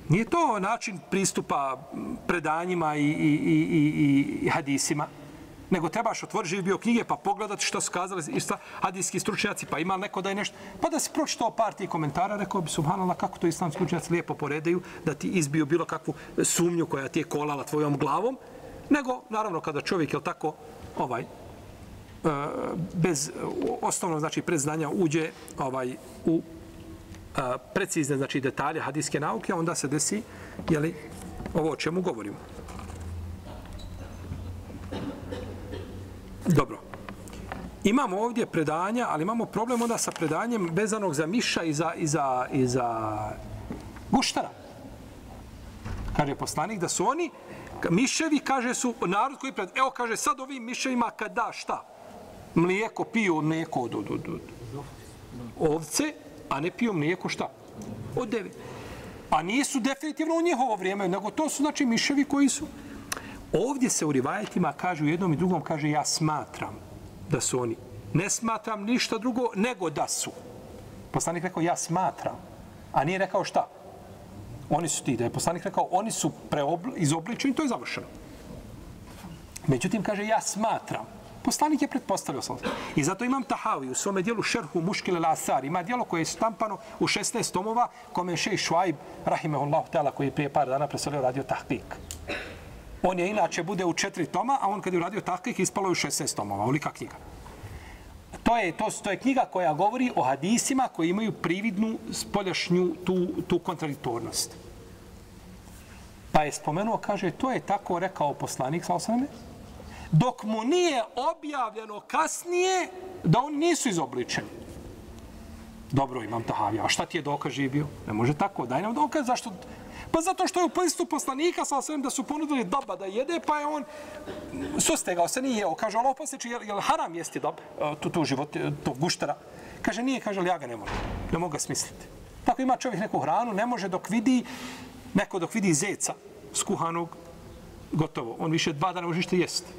Nije to način pristupa predanjima i, i, i, i, i hadisima, nego trebaš otvoriti živi bio knjige pa pogledati što su kazali i šta hadijski stručnjaci, pa ima neko da je nešto, pa da se pročitao par tih komentara, rekao bi subhanallah kako to islamski stručnjaci lijepo poredaju, da ti izbiju bilo kakvu sumnju koja ti je kolala tvojom glavom, nego naravno kada čovjek je tako ovaj e, bez osnovno znači predznanja uđe ovaj u a, precizne znači detalje hadijske nauke, onda se desi je li ovo o čemu govorimo. Dobro. Imamo ovdje predanja, ali imamo problem onda sa predanjem vezanog za miša i za, i za, i za guštara. Kaže poslanik da su oni, miševi, kaže su, narod koji pred... Evo, kaže, sad ovim miševima kad da šta? Mlijeko piju, mlijeko od, od, od, od ovce, a ne piju mlijeko šta? Od deve. A nisu definitivno u njihovo vrijeme, nego to su znači miševi koji su. Ovdje se u rivajetima kaže u jednom i drugom, kaže ja smatram da su oni. Ne smatram ništa drugo nego da su. Poslanik rekao ja smatram, a nije rekao šta? Oni su ti, da je poslanik rekao oni su izobličeni, to je završeno. Međutim, kaže ja smatram. Poslanik je pretpostavio sam. I zato imam Tahavi u svome dijelu Šerhu Muškile Lasar. Ima dijelo koje je stampano u 16 tomova kome je šej Švajb, rahimehullahu ta'ala, koji je prije par dana preselio radio tahkik. On je inače bude u četiri toma, a on kad je uradio tahkik ispalo je u 16 tomova. Ulika knjiga. To je, to, to je knjiga koja govori o hadisima koji imaju prividnu spoljašnju tu, tu kontradiktornost. Pa je spomenuo, kaže, to je tako rekao poslanik, sa osvrame, dok mu nije objavljeno kasnije da oni nisu izobličeni. Dobro, imam tahavija. A šta ti je dokaz živio? Ne može tako. Daj nam dokaz. Zašto? Pa zato što je u pristu poslanika sa svem da su ponudili doba da jede, pa je on sustegao se, nije jeo. Kaže, Allah posjeći, je, je haram jesti dab, e, tu, tu život, e, tu guštara? Kaže, nije, kaže, ja ga ne mogu. Ne mogu ga smisliti. Tako ima čovjek neku hranu, ne može dok vidi, neko dok vidi zeca skuhanog, gotovo. On više dva dana može ište jesti.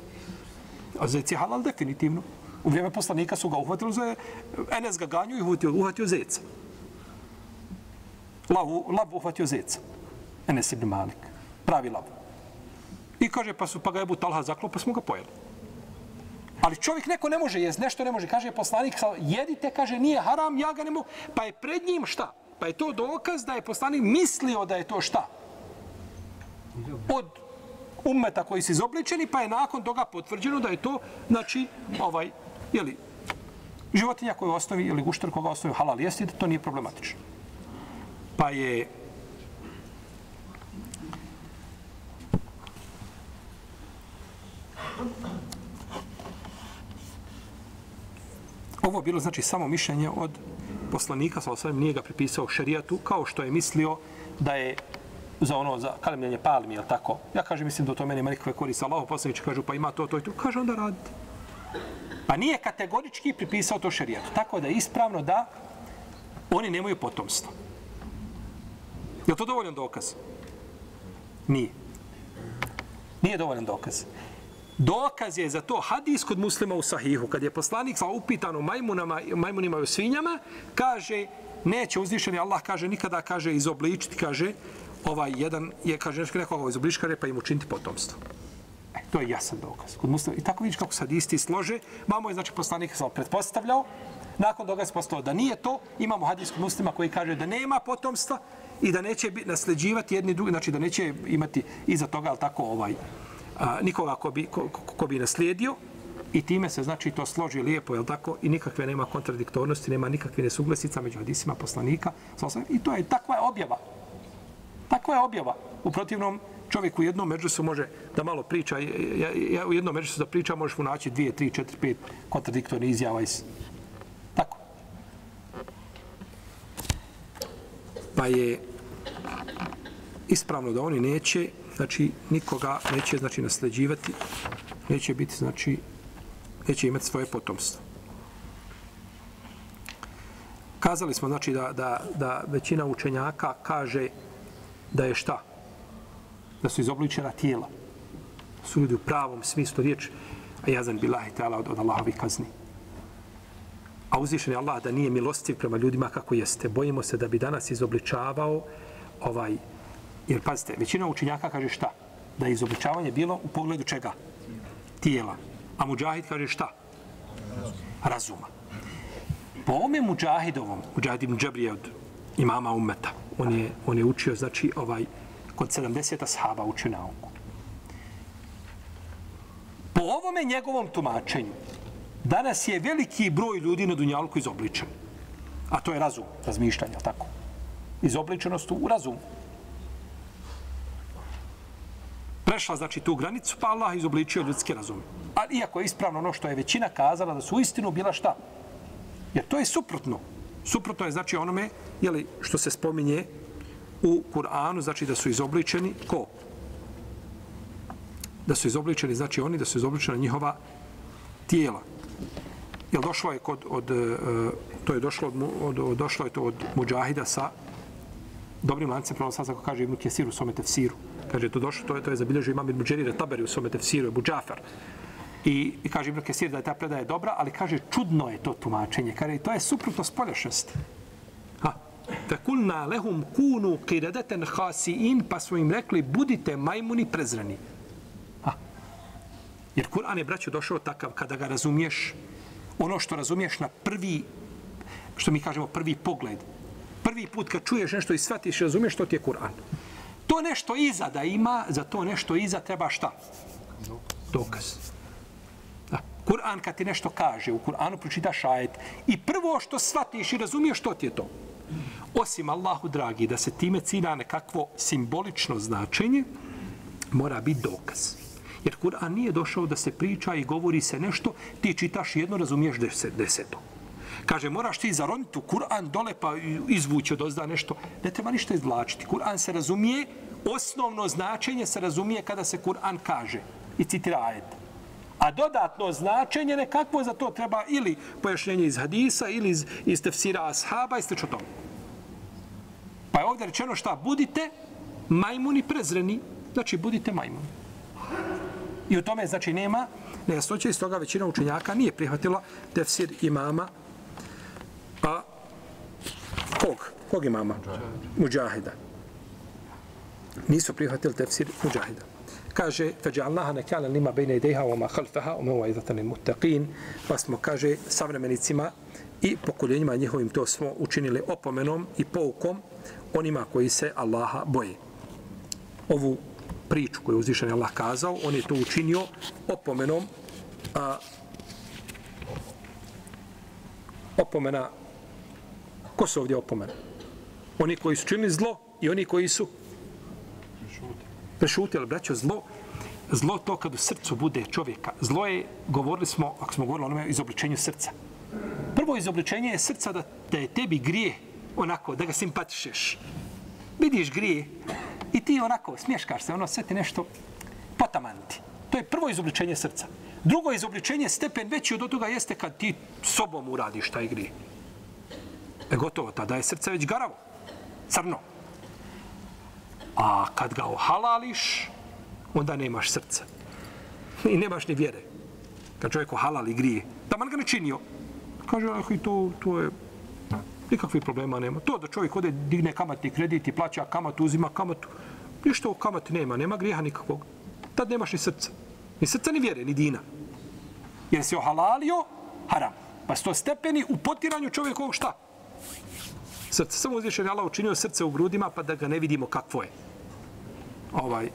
A zec je halal definitivno. U vrijeme poslanika su ga uhvatili za Enes ga ganju i uhvatio, uhvatio zeca. Lav, lav uhvatio zeca. Enes ibn Malik. Pravi lav. I kaže, pa su pa ga Ebu Talha zaklo, pa smo ga pojeli. Ali čovjek neko ne može jest, nešto ne može. Kaže poslanik, jedite, kaže, nije haram, ja ga ne mogu. Pa je pred njim šta? Pa je to dokaz da je poslanik mislio da je to šta? Od ummeta koji su izobličeni, pa je nakon toga potvrđeno da je to, znači, ovaj, jeli, životinja koju ostavi, ili guštar koga ostavi halal jesti, da to nije problematično. Pa je Ovo bilo znači samo mišljenje od poslanika, sa osvijem nije ga pripisao šerijatu, kao što je mislio da je za ono, za kalemljenje palmi, jel tako? Ja kažem, mislim da to meni ima nikakve koriste. Allah poslanič kažu, pa ima to, to i to. Kaže, onda radite. Pa nije kategorički pripisao to šerijatu. Tako da je ispravno da oni nemaju potomstvo. Je to dovoljan dokaz? Nije. Nije dovoljan dokaz. Dokaz je za to hadis kod muslima u sahihu. Kad je poslanik sa upitano majmunama, majmunima i svinjama, kaže, neće uzvišeni Allah, kaže, nikada, kaže, izobličiti, kaže, ovaj jedan je, kaže, nešto nekoga izobličkare, pa im učiniti potomstvo. E, to je jasan dokaz. Kod muslima, I tako vidiš kako sad isti slože. Mamo je, znači, poslanik sa pretpostavljao. Nakon toga se postao da nije to. Imamo hadis kod muslima koji kaže da nema potomstva i da neće nasljeđivati jedni drugi, znači da neće imati iza toga, ali tako, ovaj, a, nikoga ko bi, ko, ko bi naslijedio. I time se, znači, to složi lijepo, jel tako? I nikakve nema kontradiktornosti, nema nikakve nesuglesica među hadisima poslanika. I to je takva je objava. Takva je objava. U protivnom, čovjek u jednom međusu može da malo priča, ja, ja, u jednom međusu da priča, možeš mu naći dvije, tri, četiri, pet kontradiktorni izjava iz... Tako. Pa je ispravno da oni neće, znači nikoga neće znači nasljeđivati, neće biti znači neće imati svoje potomstvo. Kazali smo znači da, da, da većina učenjaka kaže da je šta? Da su izobličena tijela. Su ljudi u pravom smislu riječi, a jazan bilahi ta'ala od, od Allahovi kazni. A uzvišen je Allah da nije milostiv prema ljudima kako jeste. Bojimo se da bi danas izobličavao ovaj, jer pazite, većina učenjaka kaže šta? Da je izobličavanje bilo u pogledu čega? Tijela. A muđahid kaže šta? Razuma. Po ome muđahidovom, muđahid ibn Džabrije od imama ummeta, on je, on je učio, znači, ovaj, kod 70 ashaba učio nauku. Po ovome njegovom tumačenju, danas je veliki broj ljudi na Dunjalku izobličen. A to je razum, razmišljanje, tako? Izobličenost u razumu. Prešla, znači, tu granicu, pa Allah izobličio ljudski razum. Ali iako je ispravno ono što je većina kazala da su u istinu bila šta? Jer to je suprotno. Suprotno je, znači, onome, jeli, što se spominje u Kur'anu, znači da su izobličeni, ko? Da su izobličeni, znači oni, da su izobličena njihova tijela. Jel došlo je kod, od, e, to je došlo od, od, došlo je to od muđahida sa dobrim lancem, prvo kako kaže Ibn Kesir u svome tefsiru. Kaže, to došlo, to je, to je zabilježio imam Ibn Đerire Taberi u svome tefsiru, Ibn Džafar. I, I kaže Ibn Kesir da je ta predaja dobra, ali kaže, čudno je to tumačenje. Kaže, to je suprotno spoljašnosti. Ha. Fekulna lehum kunu kiredeten hasiin, pa smo im rekli, budite majmuni prezrani. Ha. Jer Kur'an je, braćo, došao takav kada ga razumiješ, ono što razumiješ na prvi, što mi kažemo, prvi pogled, prvi put kad čuješ nešto i shvatiš i razumiješ, to ti je Kur'an. To nešto iza da ima, za to nešto iza treba šta? Dokaz. Da. Kur'an kad ti nešto kaže, u Kur'anu pročitaš ajet i prvo što shvatiš i razumiješ, što ti je to? Osim Allahu dragi, da se time cilja nekakvo simbolično značenje, mora biti dokaz. Jer Kur'an nije došao da se priča i govori se nešto, ti čitaš jedno, razumiješ deset, deseto. Kaže, moraš ti zaroniti u Kur'an dole pa izvući od ozda nešto. Ne treba ništa izvlačiti. Kur'an se razumije, osnovno značenje se razumije kada se Kur'an kaže i citira ajet. A dodatno značenje nekakvo za to treba ili pojašnjenje iz hadisa ili iz, iz tefsira ashaba i slično tomu. Pa je ovdje rečeno šta? Budite majmuni prezreni. Znači, budite majmuni. I u tome, znači, nema nejasnoće, iz toga većina učenjaka nije prihvatila tefsir imama a kog? Kog imama? Mujahida. Nisu prihvatili tefsir Mujahida. Kaže, فَجَعَلْنَهَا نَكَالًا لِمَا بَيْنَ يَدَيْهَا وَمَا خَلْفَهَا وَمَوَيْذَةً لِلْمُتَّقِينَ Pa smo, kaže, savremenicima i pokoljenjima njihovim to smo učinili opomenom i poukom onima koji se Allaha boje. Ovu priču koju je uzvišen Allah kazao, on je to učinio opomenom a, opomena ko su ovdje opomena? Oni koji su činili zlo i oni koji su prešutili, braćo, zlo zlo to kad u srcu bude čovjeka. Zlo je, govorili smo, ako smo govorili o onome, izobličenju srca. Prvo izobličenje je srca da, da je tebi grije onako, da ga simpatišeš. Vidiš grije i ti onako smješkaš se, ono sve ti nešto potamanti. To je prvo izobličenje srca. Drugo izobličenje stepen veći od toga jeste kad ti sobom uradiš taj grije. E gotovo, tada je srce već garavo, crno. A kad ga ohalališ, onda nemaš srca. I nemaš ni vjere. Kad čovjek ohalali grije, da man ga ne činio, kaže, ah, i to, to je, nikakvih problema nema. To da čovjek ode, digne kamatni kredit i plaća kamatu, uzima kamatu, ništa o kamati nema, nema grijeha nikakvog. Tad nemaš ni srca. Ni srca, ni vjere, ni dina. Jer si ohalalio, haram. Pa sto stepeni u potiranju čovjekovog šta? Srce. Samo uzvišen je Allah učinio srce u grudima pa da ga ne vidimo kakvo je. Ovaj.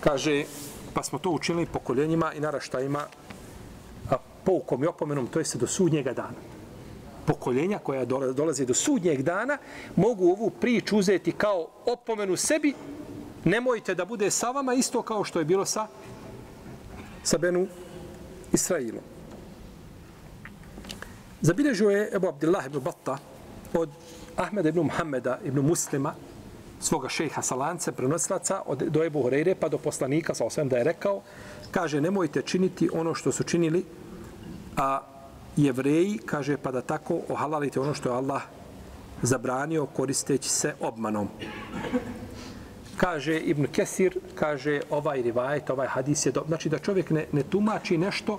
Kaže, pa smo to učinili pokoljenjima i naraštajima a poukom i opomenom, to jeste do sudnjega dana. Pokoljenja koja dolaze do sudnjeg dana mogu ovu priču uzeti kao opomenu sebi nemojte da bude sa vama isto kao što je bilo sa sa Benu Israilom. Zabilježio je Ebu Abdillah ibn Batta od Ahmeda ibn Muhammeda ibn Muslima, svoga šeha Salance, prenoslaca od, do Ebu Horeire pa do poslanika, sa osvijem da je rekao, kaže, nemojte činiti ono što su činili, a jevreji, kaže, pa da tako ohalalite ono što je Allah zabranio koristeći se obmanom. Kaže Ibn Kesir, kaže ovaj rivajet, ovaj hadis je do... Znači da čovjek ne, ne tumači nešto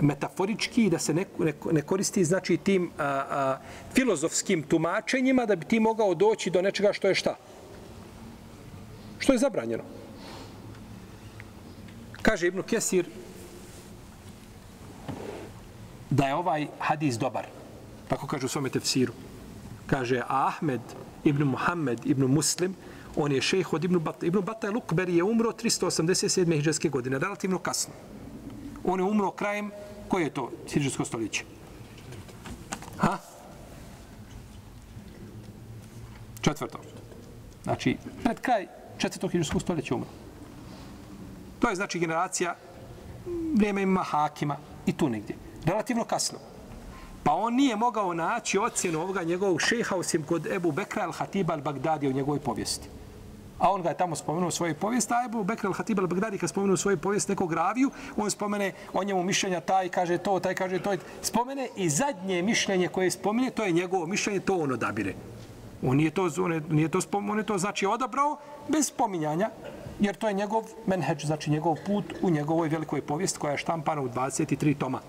metaforički i da se ne, ne, ne koristi znači tim a, a, filozofskim tumačenjima da bi ti mogao doći do nečega što je šta? Što je zabranjeno. Kaže Ibn Kesir da je ovaj hadis dobar. Tako kaže u svome tefsiru. Kaže Ahmed ibn Muhammed ibn Muslim, on je šejh od Ibn Bata. Ibn Bata je Lukberi je umro 387. hiđarske godine, relativno kasno. On je umro krajem, koje je to hiđarsko stoljeće? Ha? Četvrto. Znači, pred kraj četvrtog hiđarskog stoljeća umro. To je znači generacija vrijeme ima hakima i tu negdje. Relativno kasno. Pa on nije mogao naći ocjenu ovoga njegovog šeha osim kod Ebu Bekra al-Hatiba al-Bagdadi u njegovoj povijesti. A on ga je tamo spomenuo u svojoj povijesti, a Ebu Bekr al-Hatib al-Bagdadi kad spomenuo u svojoj povijesti nekog raviju, on spomene o njemu mišljenja taj kaže to, taj kaže to. Spomene i zadnje mišljenje koje spomene, to je njegovo mišljenje, to on odabire. On nije to, on je, nije to, on je to znači odabrao bez spominjanja, jer to je njegov menheđ, znači njegov put u njegovoj velikoj povijesti koja je štampana u 23 toma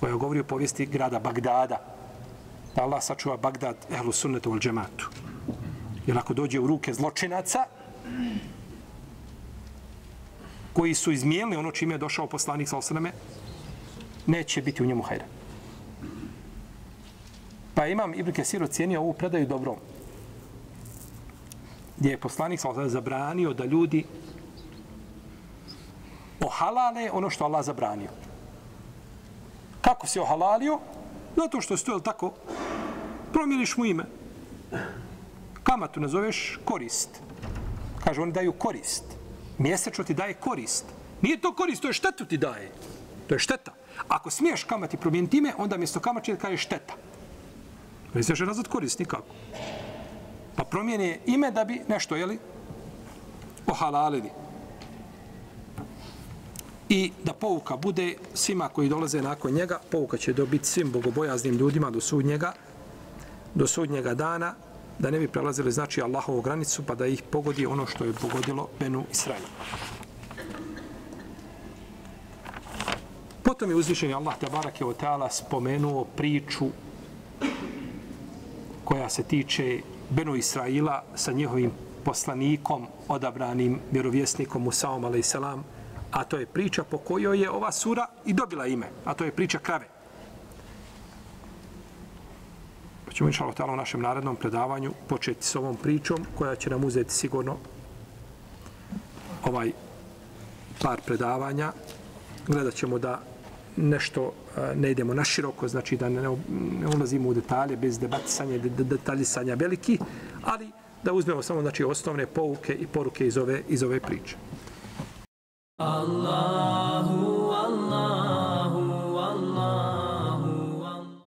koja govori o povijesti grada Bagdada. Da Allah sačuva Bagdad ehlu sunnetu al džematu. Jer ako dođe u ruke zločinaca koji su izmijenili ono čime je došao poslanik sa osrame, neće biti u njemu hajra. Pa imam Ibn Kesir ocijenio ovu predaju dobrom. Gdje je poslanik sa osrame zabranio da ljudi ohalale ono što Allah zabranio. Kako si ohalalio? Zato što stoji tako, promjeniš mu ime. Kamatu nazoveš korist. Kaže, oni daju korist. Mjesečno ti daje korist. Nije to korist, to je štetu ti daje. To je šteta. Ako smiješ kamati promijeniti ime, onda mjesto kamati kaže šteta. Ne smiješ nazvat korist nikako. Pa promijeni ime da bi nešto, jeli, ohalalili i da pouka bude svima koji dolaze nakon njega, pouka će dobiti svim bogobojaznim ljudima do sudnjega, do sudnjega dana, da ne bi prelazili znači Allahovu granicu, pa da ih pogodi ono što je pogodilo Benu Israilu. Potom je uzvišen Allah te barake o teala spomenuo priču koja se tiče Benu Israila sa njihovim poslanikom, odabranim vjerovjesnikom Musaom a.s a to je priča po kojoj je ova sura i dobila ime, a to je priča krave. Pa ćemo inšalo talo u našem narednom predavanju početi s ovom pričom koja će nam uzeti sigurno ovaj par predavanja. Gledat ćemo da nešto e, ne idemo na široko, znači da ne, ne ulazimo u detalje bez debatisanja detaljisanja veliki, ali da uzmemo samo znači osnovne pouke i poruke iz ove, iz ove priče. Allahu